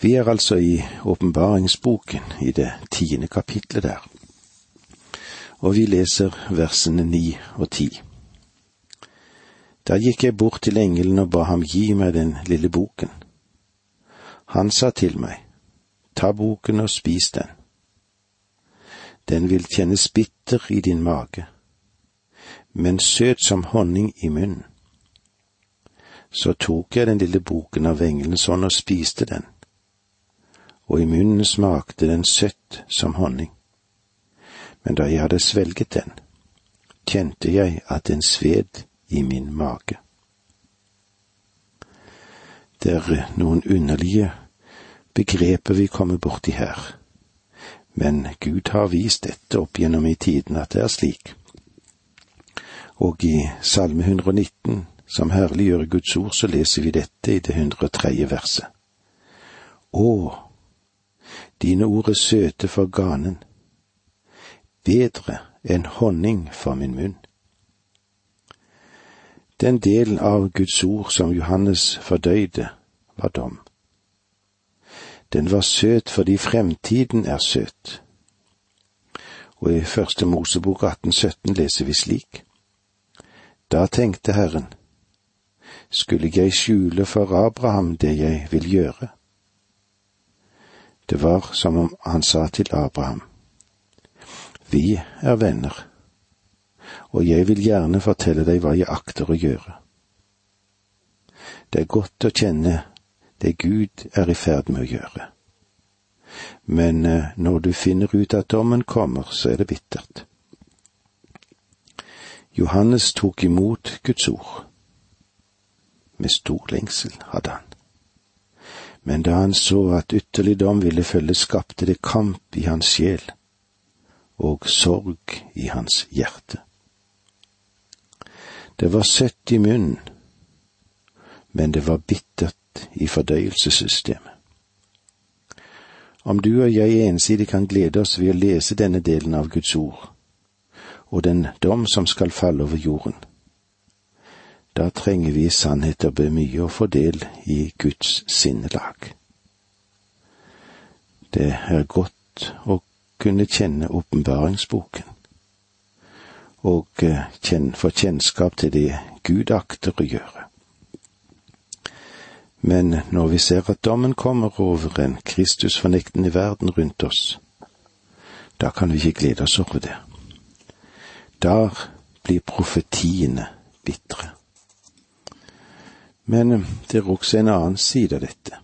Vi er altså i åpenbaringsboken, i det tiende kapitlet der, og vi leser versene ni og ti. Da gikk jeg bort til engelen og ba ham gi meg den lille boken. Han sa til meg, ta boken og spis den. Den vil kjennes bitter i din mage, men søt som honning i munnen. Så tok jeg den lille boken av engelens hånd og spiste den, og i munnen smakte den søtt som honning. Men da jeg hadde svelget den, kjente jeg at den sved i min mage. Det er noen underlige begreper vi kommer borti her, men Gud har vist dette opp gjennom i tiden at det er slik. Og i Salme 119, som herliggjør Guds ord, så leser vi dette i det 103. verset. Å, dine ord er søte for ganen, bedre enn honning for min munn. Den delen av Guds ord som Johannes fordøyde, var dom. Den var søt fordi fremtiden er søt. Og i Første Mosebok 1817 leser vi slik. Da tenkte Herren, skulle jeg skjule for Abraham det jeg vil gjøre? Det var som om han sa til Abraham, Vi er venner og jeg vil gjerne fortelle deg hva jeg akter å gjøre. Det er godt å kjenne det Gud er i ferd med å gjøre. Men eh, når du finner ut at dommen kommer, så er det bittert. Johannes tok imot Guds ord. Med stor lengsel hadde han. Men da han så at ytterlig dom ville følge, skapte det kamp i hans sjel og sorg i hans hjerte. Det var søtt i munnen, men det var bittert i fordøyelsessystemet. Om du og jeg ensidig kan glede oss ved å lese denne delen av Guds ord, og den dom som skal falle over jorden, da trenger vi i sannhet å be mye og få del i Guds sinnelag. Det er godt å kunne kjenne åpenbaringsboken og eh, få kjennskap til det Gud akter å gjøre. Men når vi ser at dommen kommer over en Kristusfornektende verden rundt oss, da kan vi ikke glede oss over det. Da blir profetiene bitre. Men det er også en annen side av dette.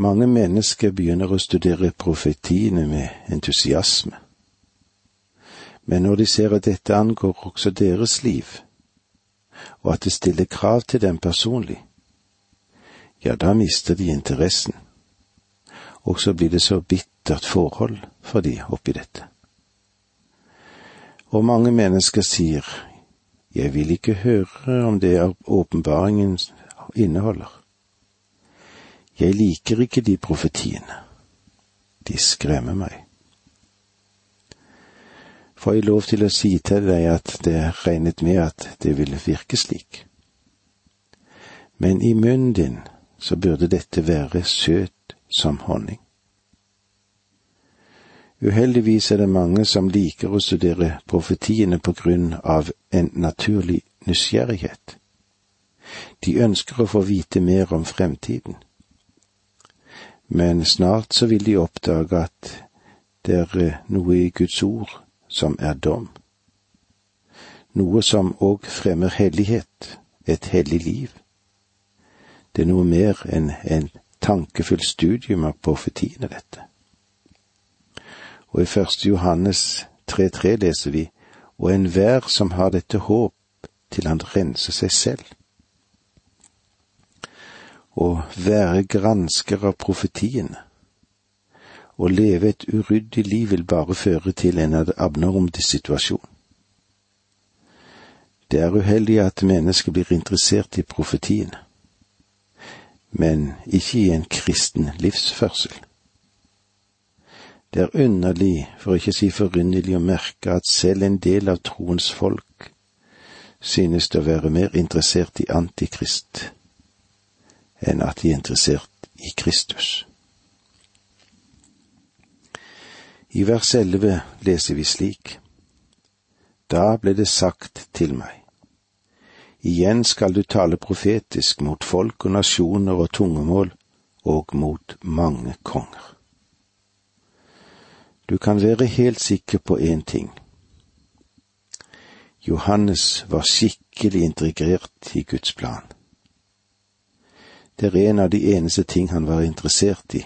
Mange mennesker begynner å studere profetiene med entusiasme men når de ser at dette angår også deres liv, og at det stiller krav til dem personlig, ja, da mister de interessen, og så blir det så bittert forhold for de oppi dette. Og mange mennesker sier, jeg vil ikke høre om det åpenbaringen inneholder. Jeg liker ikke de profetiene. De skremmer meg får jeg lov til å si til deg at det regnet med at det vil virke slik. Men i munnen din så burde dette være søt som honning. Uheldigvis er det mange som liker å studere profetiene på grunn av en naturlig nysgjerrighet. De ønsker å få vite mer om fremtiden. Men snart så vil de oppdage at det er noe i Guds ord som er dom. Noe som òg fremmer hellighet, et hellig liv. Det er noe mer enn en tankefull studium av profetiene, dette. Og i første Johannes 3.3 leser vi, og enhver som har dette håp til han renser seg selv. Å være gransker av profetiene å leve et uryddig liv vil bare føre til en abnorm situasjon. Det er uheldig at mennesker blir interessert i profetiene, men ikke i en kristen livsførsel. Det er underlig, for ikke å si forunderlig, å merke at selv en del av troens folk synes å være mer interessert i antikrist enn at de er interessert i Kristus. I vers elleve leser vi slik. Da ble det sagt til meg. Igjen skal du tale profetisk mot folk og nasjoner og tungemål og mot mange konger. Du kan være helt sikker på én ting. Johannes var skikkelig integrert i Guds plan. Det er en av de eneste ting han var interessert i,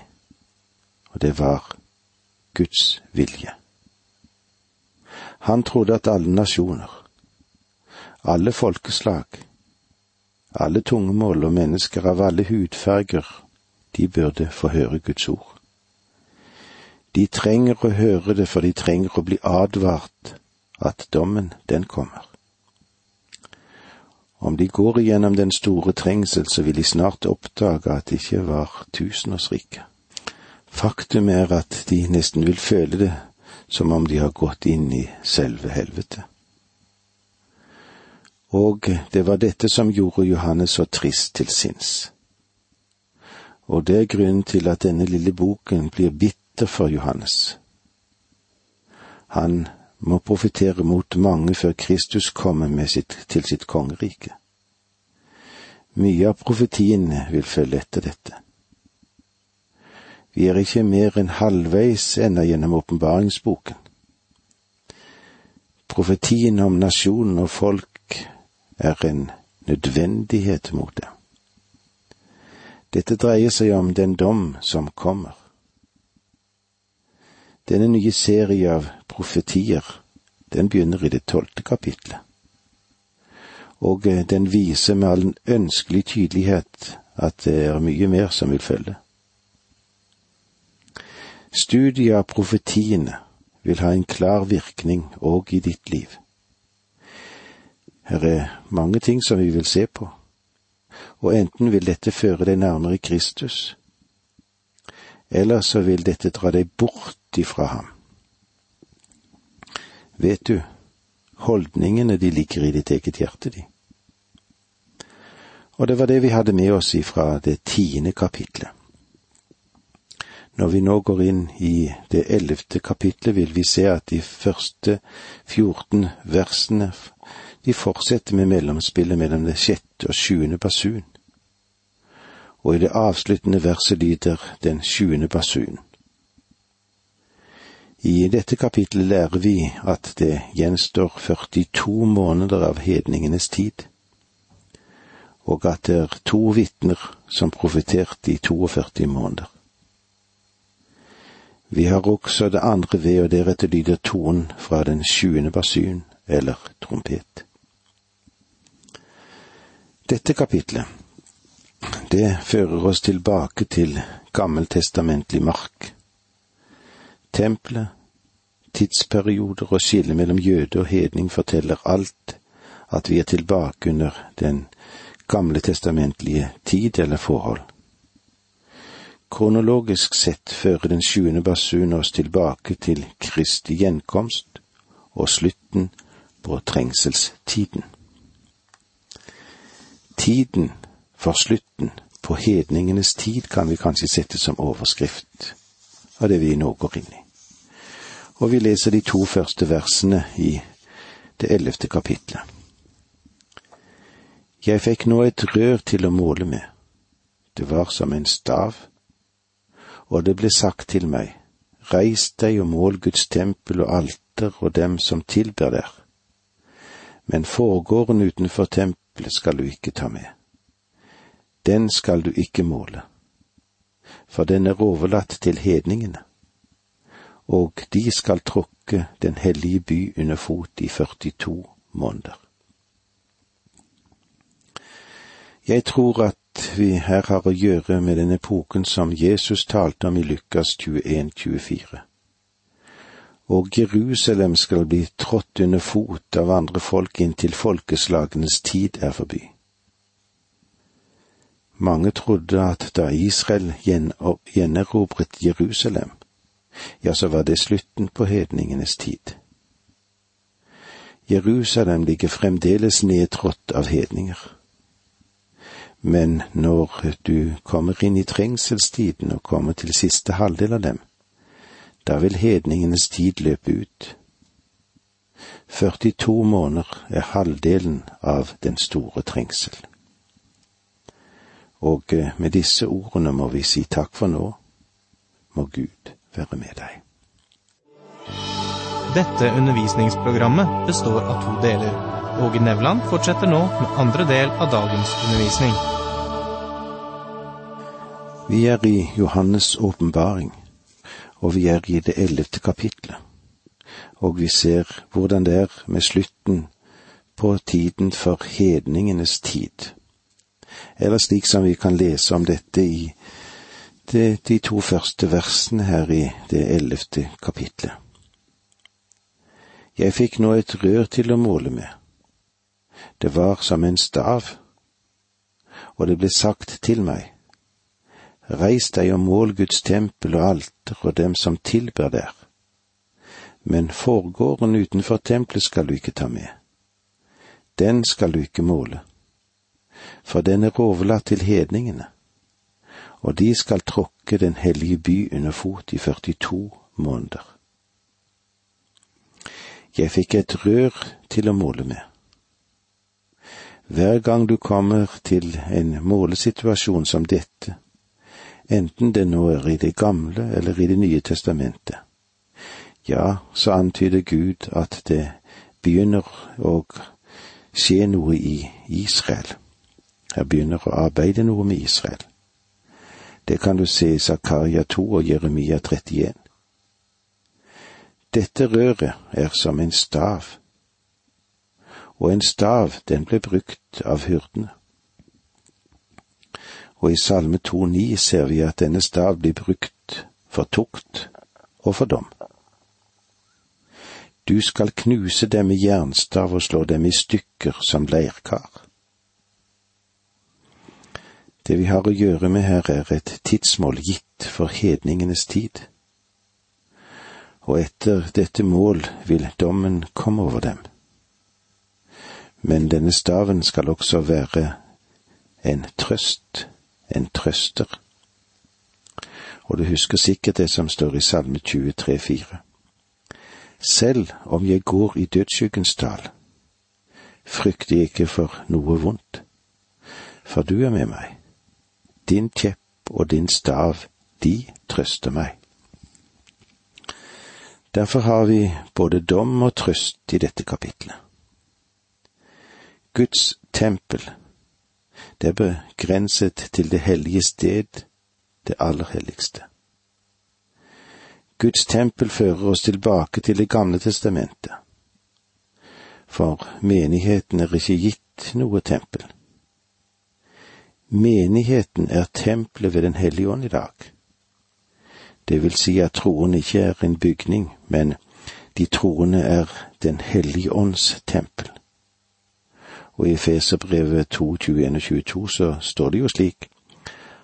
og det var Guds vilje. Han trodde at alle nasjoner, alle folkeslag, alle tungemål og mennesker av alle hudfarger, de burde få høre Guds ord. De trenger å høre det, for de trenger å bli advart at dommen, den kommer. Om de går igjennom den store trengsel, så vil de snart oppdage at det ikke var tusenårsrike. Faktum er at de nesten vil føle det som om de har gått inn i selve helvete. Og det var dette som gjorde Johannes så trist til sinns. Og det er grunnen til at denne lille boken blir bitter for Johannes. Han må profitere mot mange før Kristus kommer sitt, til sitt kongerike. Mye av profetiene vil følge etter dette. Vi er ikke mer enn halvveis ennå gjennom åpenbaringsboken. Profetien om nasjonen og folk er en nødvendighet mot det. Dette dreier seg om den dom som kommer. Denne nye serie av profetier, den begynner i det tolvte kapitlet. Og eh, den viser med all ønskelig tydelighet at det er mye mer som vil følge. Studiet av profetiene vil ha en klar virkning òg i ditt liv. Her er mange ting som vi vil se på, og enten vil dette føre deg nærmere Kristus, eller så vil dette dra deg bort ifra ham. Vet du, holdningene de ligger i ditt eget hjerte, de. Og det var det vi hadde med oss ifra det tiende kapitlet. Når vi nå går inn i det ellevte kapitlet, vil vi se at de første 14 versene de fortsetter med mellomspillet mellom det sjette og sjuende basun. Og i det avsluttende verset lyder den sjuende basun. I dette kapitlet lærer vi at det gjenstår 42 måneder av hedningenes tid, og at det er to vitner som profeterte i 42 måneder. Vi har også det andre ved, og deretter lyder tonen fra den sjuende basun, eller trompet. Dette kapitlet, det fører oss tilbake til gammeltestamentlig mark. Tempelet, tidsperioder og skillet mellom jøde og hedning forteller alt at vi er tilbake under den gamle testamentlige tid eller forhold. Kronologisk sett fører den sjuende basun oss tilbake til Kristi gjenkomst og slutten på trengselstiden. Tiden for slutten på hedningenes tid kan vi kanskje sette som overskrift av det vi nå går inn i. Og vi leser de to første versene i det ellevte kapitlet. Jeg fikk nå et rør til å måle med. Det var som en stav og det ble sagt til meg, Reis deg og mål Guds tempel og alter og dem som tilber der. Men forgården utenfor tempelet skal du ikke ta med. Den skal du ikke måle, for den er overlatt til hedningene, og de skal tråkke den hellige by under fot i 42 måneder. Jeg tror at vi her har å gjøre med den epoken som Jesus talte om i Lukas 21, 24. Og Jerusalem skal bli trådt under fot av andre folk inntil folkeslagenes tid er forbi. Mange trodde at da Israel gjenerobret Jerusalem, ja, så var det slutten på hedningenes tid. Jerusalem ligger fremdeles nedtrådt av hedninger Men når du kommer inn i trengselstiden og kommer til siste halvdel av dem, da vil hedningenes tid løpe ut. 42 måneder er halvdelen av den store trengsel. Og eh, med disse ordene må vi si takk for nå. Må Gud være med deg. Dette undervisningsprogrammet består av to deler. Åge Nevland fortsetter nå med andre del av dagens undervisning. Vi er i Johannes' åpenbaring, og vi er i det ellevte kapitlet. Og vi ser hvordan det er med slutten på tiden for hedningenes tid. Eller slik som vi kan lese om dette i de, de to første versene her i det ellevte kapitlet. Jeg fikk nå et rør til å måle med. Det var som en stav, og det ble sagt til meg, Reis deg og mål Guds tempel og alter og dem som tilber der. Men forgården utenfor tempelet skal du ikke ta med. Den skal du ikke måle, for den er overlatt til hedningene, og de skal tråkke den hellige by under fot i 42 måneder. Jeg fikk et rør til å måle med. Hver gang du kommer til en målesituasjon som dette, enten det nå er i Det gamle eller i Det nye testamentet, ja, så antyder Gud at det begynner å skje noe i Israel. Her begynner å arbeide noe med Israel. Det kan du se i Zakaria 2 og Jeremia 31. Dette røret er som en stav, og en stav den ble brukt av hyrdene. Og i Salme 2,9 ser vi at denne stav blir brukt for tukt og for dom. Du skal knuse dem med jernstav og slå dem i stykker som leirkar. Det vi har å gjøre med her, er et tidsmål gitt for hedningenes tid og etter dette mål vil dommen komme over dem. Men denne staven skal også være en trøst, en trøster. Og du husker sikkert det som står i Salme 23, 23,4. Selv om jeg går i dødsskyggens dal, frykter jeg ikke for noe vondt, for du er med meg. Din kjepp og din stav, de trøster meg. Derfor har vi både dom og trøst i dette kapitlet. Guds tempel, det er begrenset til det hellige sted, det aller helligste. Guds tempel fører oss tilbake til Det gamle testamentet. For menigheten er ikke gitt noe tempel. Menigheten er tempelet ved Den hellige ånd i dag. Det vil si at troen ikke er en bygning, men de troende er Den hellige ånds tempel. Og i Efeserbrevet 2, 21 og 22 så står det jo slik,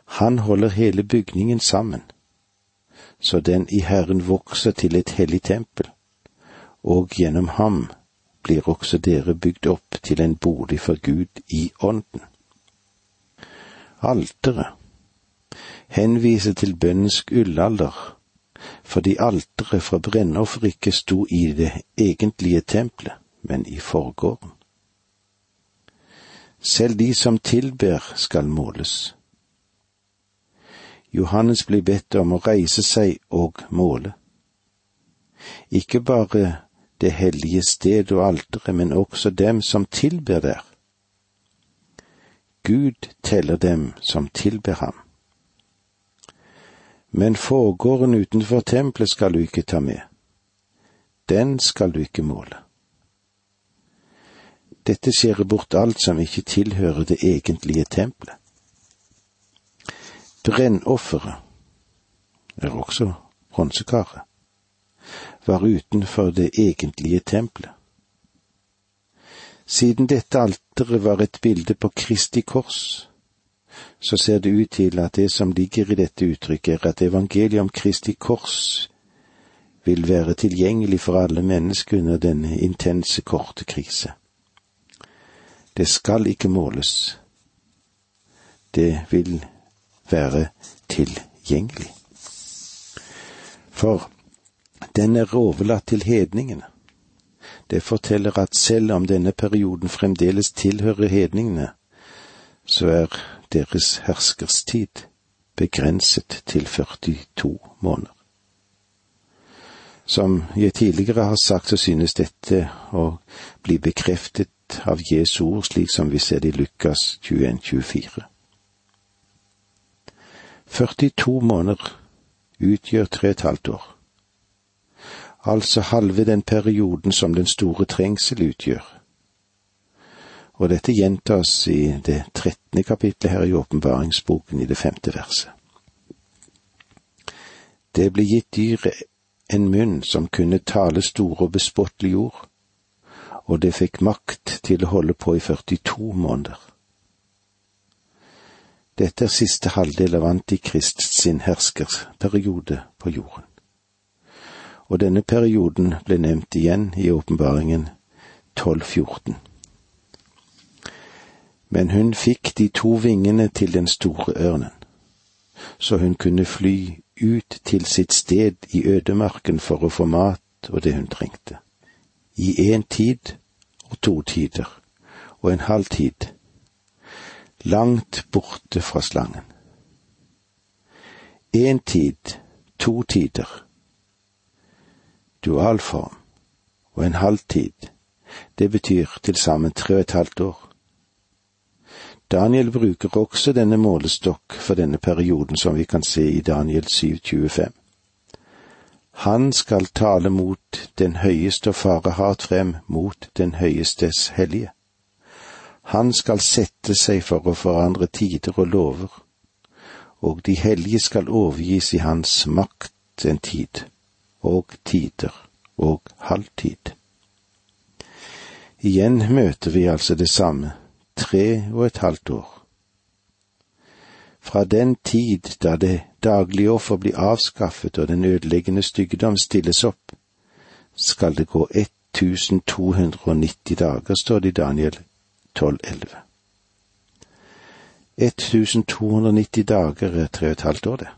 Han holder hele bygningen sammen, så den i Herren vokser til et hellig tempel, og gjennom ham blir også dere bygd opp til en bolig for Gud i ånden. Alteret henviser til bønnens gullalder, fordi alteret fra brennoffer ikke sto i det egentlige tempelet, men i forgården. Selv de som tilber skal måles. Johannes blir bedt om å reise seg og måle. Ikke bare det hellige sted og alteret, men også dem som tilber der. Gud teller dem som tilber ham. Men forgården utenfor tempelet skal du ikke ta med. Den skal du ikke måle. Dette skjærer bort alt som ikke tilhører det egentlige tempelet. Brennofferet er også bronsekaret, var utenfor det egentlige tempelet. Siden dette alteret var et bilde på Kristi kors, så ser det ut til at det som ligger i dette uttrykket, er at evangeliet om Kristi kors vil være tilgjengelig for alle mennesker under denne intense, korte krise. Det skal ikke måles. det vil være tilgjengelig. For den er overlatt til hedningene. Det forteller at selv om denne perioden fremdeles tilhører hedningene, så er deres herskerstid begrenset til 42 måneder. Som jeg tidligere har sagt, så synes dette å bli bekreftet av Jesu ord, slik som vi ser det i Lukas 21, 24. 42 måneder utgjør tre et halvt år. Altså halve den perioden som den store trengsel utgjør. Og dette gjentas i det trettende kapitlet her i åpenbaringsboken i det femte verset. Det ble gitt dyret en munn som kunne tale store og bespottelige ord, og det fikk makt til å holde på i 42 måneder. Dette er siste halvdel av Antikrist sin herskerperiode på jorden. Og denne perioden ble nevnt igjen i åpenbaringen 1214. Men hun fikk de to vingene til den store ørnen, så hun kunne fly ut til sitt sted i ødemarken for å få mat og det hun trengte. I én tid og to tider og en halv tid, langt borte fra slangen. Én tid, to tider, dualform og en halv tid, det betyr til sammen tre og et halvt år. Daniel bruker også denne målestokk for denne perioden, som vi kan se i Daniel 7,25. Han skal tale mot den høyeste og fare hardt frem mot den høyestes hellige. Han skal sette seg for å forandre tider og lover, og de hellige skal overgis i hans makt en tid, og tider og halvtid. Igjen møter vi altså det samme tre og et halvt år. Fra den tid da det daglige offer blir avskaffet og den ødeleggende styggedom stilles opp, skal det gå 1290 dager, står det i Daniel 12,11. 1290 dager er tre og et halvt år, det.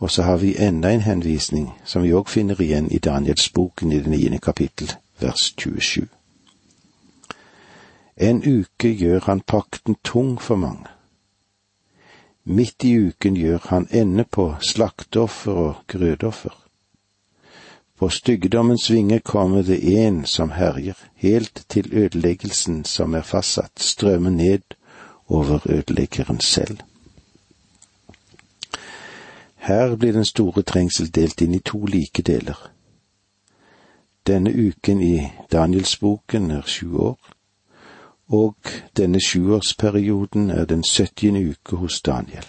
Og så har vi enda en henvisning som vi òg finner igjen i Danielsboken i det niende kapittel, vers 27. En uke gjør han pakten tung for mange. Midt i uken gjør han ende på slakteoffer og grødoffer. På styggedommens vinge kommer det en som herjer, helt til ødeleggelsen som er fastsatt, strømmer ned over ødeleggeren selv. Her blir den store trengsel delt inn i to like deler. Denne uken i Danielsboken er sju år, og denne sjuårsperioden er den syttiende uke hos Daniel,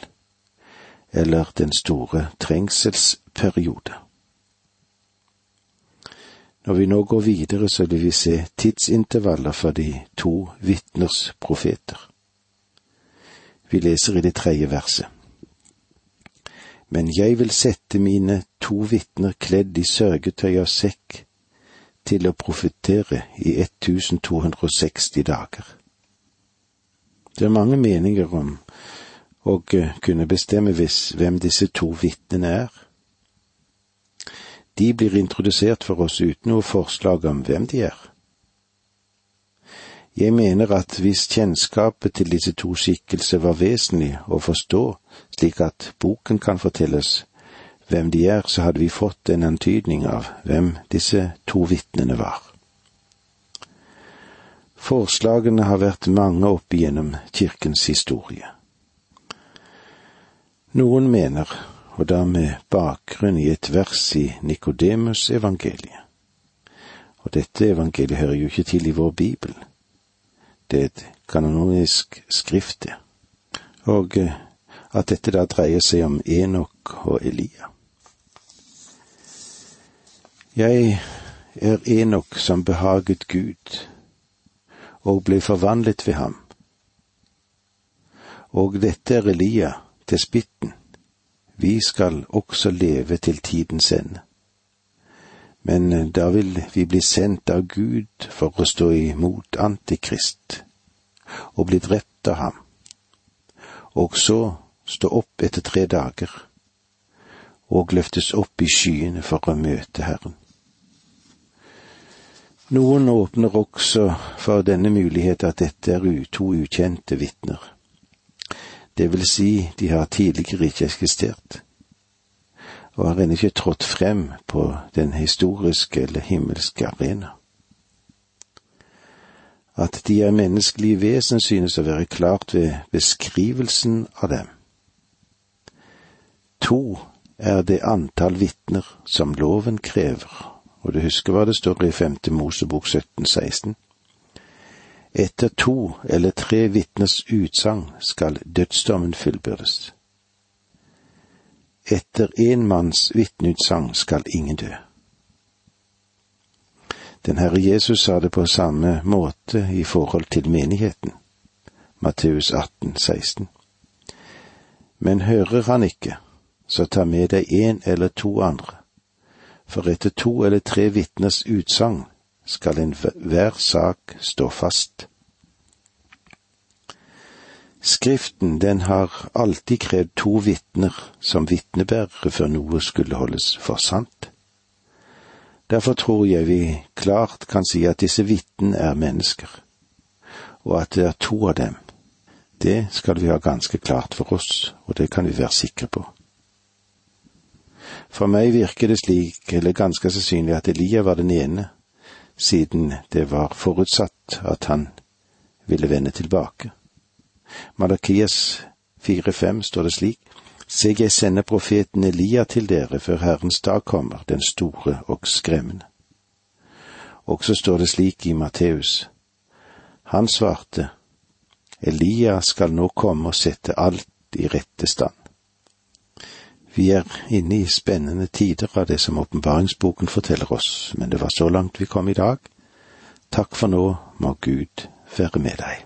eller den store trengselsperiode. Når vi nå går videre, så vil vi se tidsintervaller for de to vitners profeter. Vi leser i det tredje verset. Men jeg vil sette mine to vitner kledd i sørgetøy og sekk til å profetere i 1260 dager. Det er mange meninger om å kunne bestemme hvem disse to vitnene er. De blir introdusert for oss uten noe forslag om hvem de er. Jeg mener at hvis kjennskapet til disse to skikkelser var vesentlig å forstå, slik at boken kan fortelles, hvem de er, så hadde vi fått en antydning av hvem disse to vitnene var. Forslagene har vært mange opp igjennom kirkens historie. Noen mener, og da med bakgrunn i et vers i Nikodemus evangeliet, og dette evangeliet hører jo ikke til i vår bibel, det er et kanonisk skrift, det, og eh, at dette da dreier seg om Enok og Elia. Jeg er Enok som behaget Gud og ble forvandlet ved ham. Og dette er Elia til spitten. Vi skal også leve til tidens ende. Men eh, da vil vi bli sendt av Gud for å stå imot Antikrist og bli drept av ham. og så stå opp etter tre dager og løftes opp i skyene for å møte Herren. Noen åpner også for denne mulighet at dette er to ukjente vitner. Det vil si, de har tidligere ikke eksistert, og har ennå ikke trådt frem på den historiske eller himmelske arena. At de er menneskelige vesen synes å være klart ved beskrivelsen av dem. To er det antall vitner som loven krever, og du husker hva det står i femte Mosebok 1716. Etter to eller tre vitners utsagn skal dødsdommen fullbyrdes. Etter én manns vitneutsagn skal ingen dø. Den Herre Jesus sa det på samme måte i forhold til menigheten. Matteus 18, 16. Men hører han ikke, så ta med deg én eller to andre, for etter to eller tre vitners utsagn skal enhver sak stå fast. Skriften, den har alltid krevd to vitner som vitnebærere før noe skulle holdes for sant. Derfor tror jeg vi klart kan si at disse vitnene er mennesker, og at det er to av dem. Det skal vi ha ganske klart for oss, og det kan vi være sikre på. For meg virker det slik, eller ganske sannsynlig, at Elia var den ene, siden det var forutsatt at han ville vende tilbake. Malakias 4.5 står det slik, Se, jeg sender profeten Elia til dere før Herrens dag kommer, den store og skremmende. Også står det slik i Matteus. Han svarte, Elia skal nå komme og sette alt i rette stand. Vi er inne i spennende tider av det som åpenbaringsboken forteller oss, men det var så langt vi kom i dag. Takk for nå, må Gud være med deg.